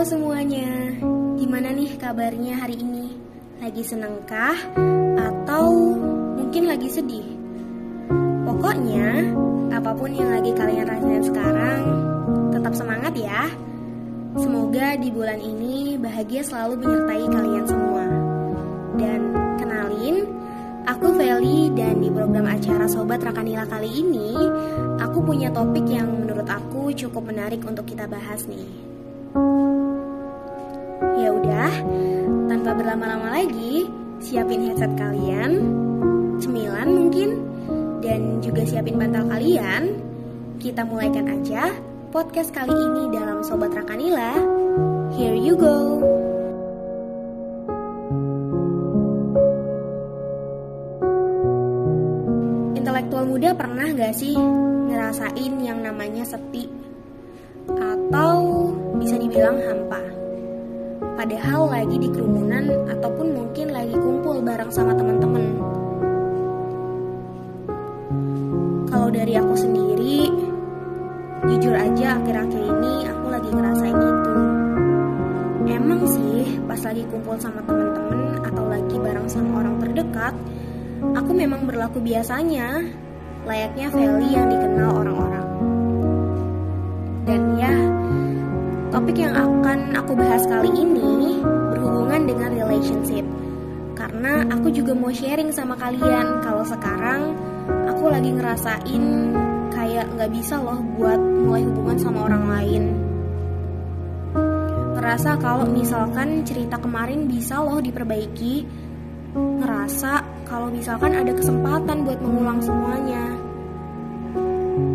Halo semuanya, gimana nih kabarnya hari ini? Lagi senengkah? Atau mungkin lagi sedih? Pokoknya, apa pun yang lagi kalian rasain sekarang, tetap semangat ya. Semoga di bulan ini bahagia selalu menyertai kalian semua. Dan kenalin, aku Feli dan di program acara Sobat Rakanila kali ini, aku punya topik yang menurut aku cukup menarik untuk kita bahas nih. Ya udah, tanpa berlama-lama lagi, siapin headset kalian, cemilan mungkin, dan juga siapin bantal kalian. Kita mulaikan aja podcast kali ini dalam Sobat Rakanila. Here you go. Intelektual muda pernah gak sih ngerasain yang namanya sepi? Atau bisa dibilang hampa? Padahal lagi di kerumunan ataupun mungkin lagi kumpul bareng sama teman-teman. Kalau dari aku sendiri, jujur aja akhir-akhir ini aku lagi ngerasain itu. Emang sih pas lagi kumpul sama teman-teman atau lagi bareng sama orang terdekat, aku memang berlaku biasanya, layaknya Feli yang dikenal orang-orang. Dan ya, topik yang akan aku bahas kali ini berhubungan dengan relationship. Karena aku juga mau sharing sama kalian kalau sekarang aku lagi ngerasain kayak nggak bisa loh buat mulai hubungan sama orang lain. Ngerasa kalau misalkan cerita kemarin bisa loh diperbaiki, ngerasa kalau misalkan ada kesempatan buat mengulang semuanya.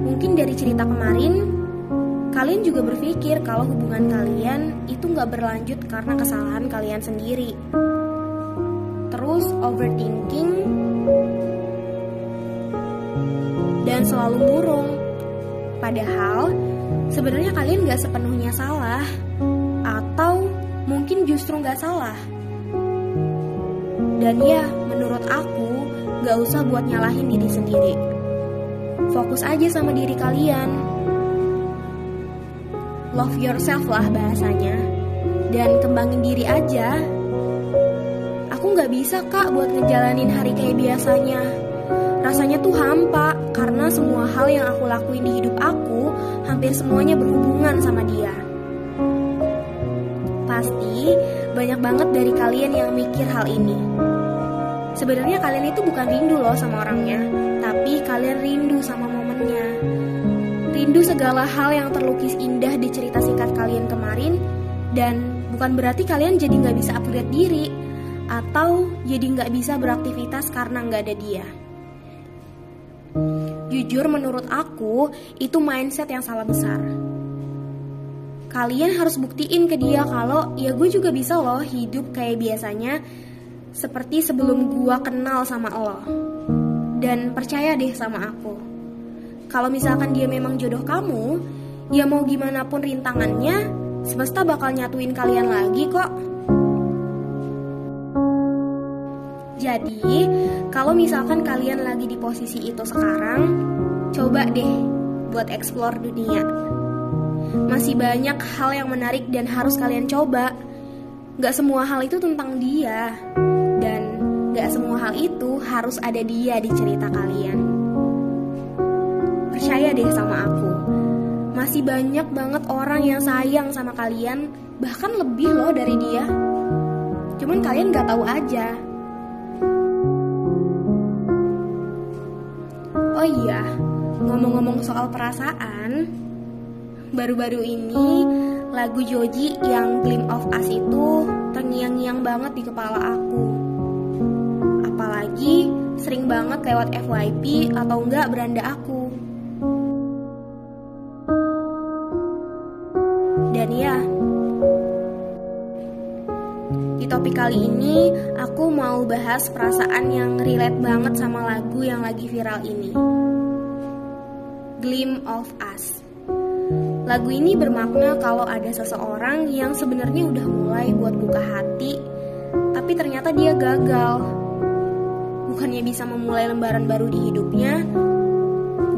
Mungkin dari cerita kemarin, kalian juga berpikir kalau hubungan kalian itu nggak berlanjut karena kesalahan kalian sendiri. Terus overthinking dan selalu murung. Padahal sebenarnya kalian nggak sepenuhnya salah, atau mungkin justru nggak salah. Dan ya, menurut aku, gak usah buat nyalahin diri sendiri. Fokus aja sama diri kalian. Love yourself lah bahasanya. Dan kembangin diri aja. Aku gak bisa kak buat ngejalanin hari kayak biasanya. Rasanya tuh hampa, karena semua hal yang aku lakuin di hidup aku, hampir semuanya berhubungan sama dia. Pasti banyak banget dari kalian yang mikir hal ini. Sebenarnya kalian itu bukan rindu loh sama orangnya, tapi kalian rindu sama momennya. Rindu segala hal yang terlukis indah di cerita singkat kalian kemarin, dan bukan berarti kalian jadi nggak bisa upgrade diri, atau jadi nggak bisa beraktivitas karena nggak ada dia. Jujur menurut aku, itu mindset yang salah besar. Kalian harus buktiin ke dia kalau ya gue juga bisa loh hidup kayak biasanya seperti sebelum gua kenal sama lo. Dan percaya deh sama aku. Kalau misalkan dia memang jodoh kamu, ya mau gimana pun rintangannya, semesta bakal nyatuin kalian lagi kok. Jadi, kalau misalkan kalian lagi di posisi itu sekarang, coba deh buat explore dunia. Masih banyak hal yang menarik dan harus kalian coba. Gak semua hal itu tentang dia. Gak semua hal itu harus ada dia di cerita kalian. Percaya deh sama aku, masih banyak banget orang yang sayang sama kalian, bahkan lebih loh dari dia. Cuman kalian gak tahu aja. Oh iya, ngomong-ngomong soal perasaan, baru-baru ini lagu Joji yang Glim of Us itu terngiang-ngiang banget di kepala aku apalagi sering banget lewat FYP atau enggak beranda aku. Topik kali ini aku mau bahas perasaan yang relate banget sama lagu yang lagi viral ini. Gleam of Us. Lagu ini bermakna kalau ada seseorang yang sebenarnya udah mulai buat buka hati, tapi ternyata dia gagal bukannya bisa memulai lembaran baru di hidupnya,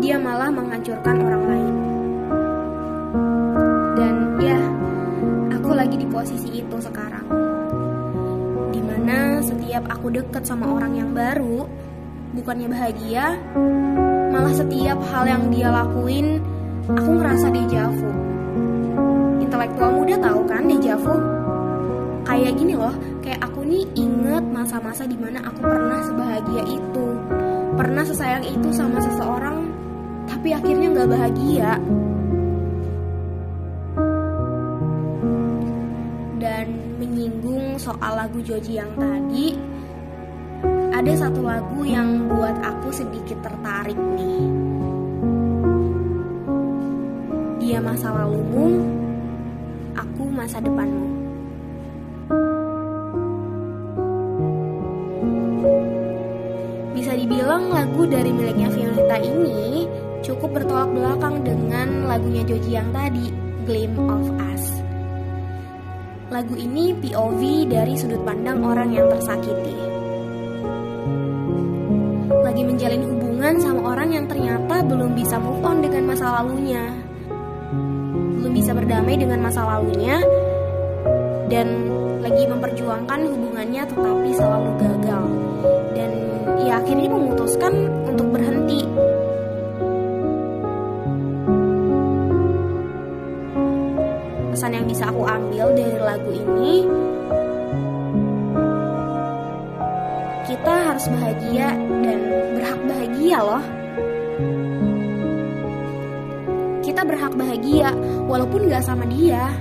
dia malah menghancurkan orang lain. Dan ya, aku lagi di aku deket sama orang yang baru, bukannya bahagia, malah setiap hal yang dia lakuin, aku ngerasa dejavu. Intelektual muda tahu kan dejavu? Kayak gini loh, kayak aku nih inget masa-masa di mana aku pernah sebahagia itu, pernah sesayang itu sama seseorang, tapi akhirnya nggak bahagia. Soal lagu Joji yang tadi, ada satu lagu yang buat aku sedikit tertarik nih. Dia masa lalumu, aku masa depanmu. Bisa dibilang lagu dari miliknya Violeta ini cukup bertolak belakang dengan lagunya Joji yang tadi, Gleam of Us. Lagu ini POV dari sudut pandang orang yang tersakiti. Lagi menjalin hubungan sama orang yang ternyata belum bisa move on dengan masa lalunya. Belum bisa berdamai dengan masa lalunya dan lagi memperjuangkan hubungannya tetapi selalu gagal. Dan ya akhirnya memutuskan untuk berhenti bisa aku ambil dari lagu ini kita harus bahagia dan berhak bahagia loh. Kita berhak bahagia walaupun gak sama dia.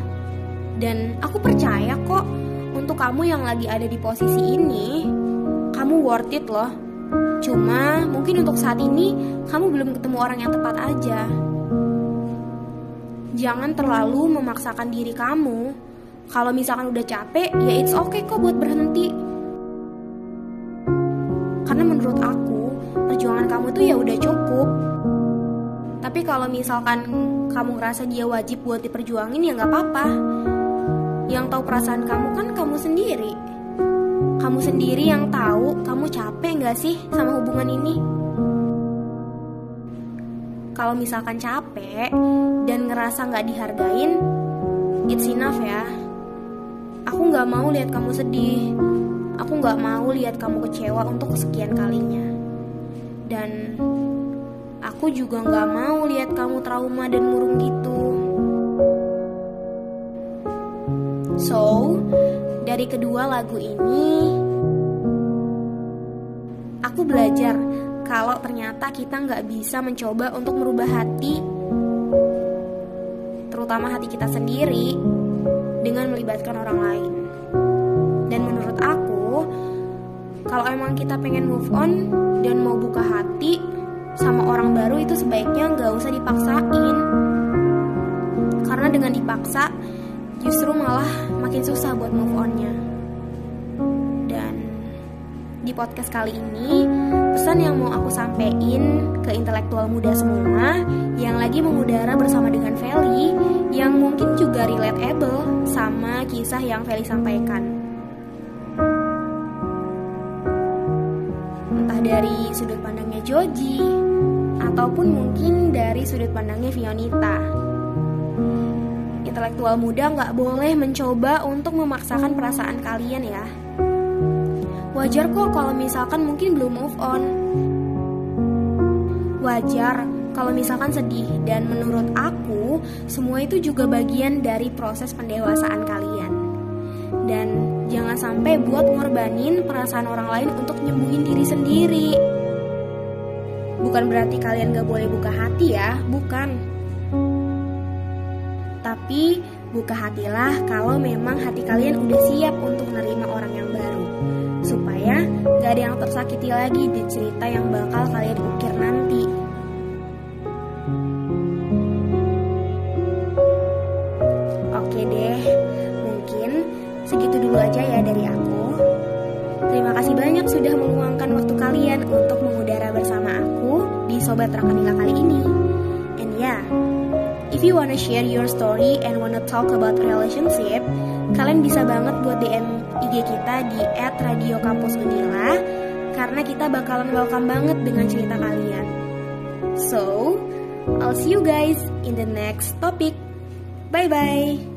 Dan aku percaya kok untuk kamu yang lagi ada di posisi ini kamu worth it loh. Cuma mungkin untuk saat ini kamu belum ketemu orang yang tepat aja jangan terlalu memaksakan diri kamu. Kalau misalkan udah capek, ya it's okay kok buat berhenti. Karena menurut aku, perjuangan kamu tuh ya udah cukup. Tapi kalau misalkan kamu ngerasa dia wajib buat diperjuangin ya nggak apa-apa. Yang tahu perasaan kamu kan kamu sendiri. Kamu sendiri yang tahu kamu capek nggak sih sama hubungan ini. Kalau misalkan capek, dan ngerasa nggak dihargain, it's enough ya. Aku nggak mau lihat kamu sedih. Aku nggak mau lihat kamu kecewa untuk kesekian kalinya. Dan aku juga nggak mau lihat kamu trauma dan murung gitu. So, dari kedua lagu ini, ternyata kita nggak bisa mencoba untuk merubah hati terutama hati kita sendiri, dengan melibatkan orang lain. Dan menurut aku, kalau emang kita pengen move on dan mau buka hati sama orang baru itu sebaiknya nggak usah dipaksain. Karena dengan dipaksa, justru malah makin susah buat move onnya. Dan di podcast kali ini, pesan yang mau aku sampaikan ke intelektual muda semua yang lagi mengudara bersama dengan Feli yang mungkin juga relatable sama kisah yang Feli sampaikan. Entah dari sudut pandangnya Joji ataupun mungkin dari sudut pandangnya Fionita. Intelektual muda nggak boleh mencoba untuk memaksakan perasaan kalian ya. Wajar kok kalau misalkan mungkin belum move on. Wajar kalau misalkan sedih dan menurut aku semua itu juga bagian dari proses pendewasaan kalian. Dan jangan sampai buat ngorbanin perasaan orang lain untuk nyembuhin diri sendiri. Bukan berarti kalian gak boleh buka hati ya, bukan. Tapi buka hatilah kalau memang hati kalian udah siap untuk menerima orang yang baru. Supaya gak ada yang tersakiti lagi di cerita yang bakal kalian ukir nanti. Segitu dulu aja ya dari aku. Terima kasih banyak sudah meluangkan waktu kalian untuk mengudara bersama aku di Sobat Rakanila kali ini. And yeah, if you wanna share your story and wanna talk about relationship, kalian bisa banget buat DM IG kita di @radiokampusunila karena kita bakalan welcome banget dengan cerita kalian. So, I'll see you guys in the next topic. Bye bye.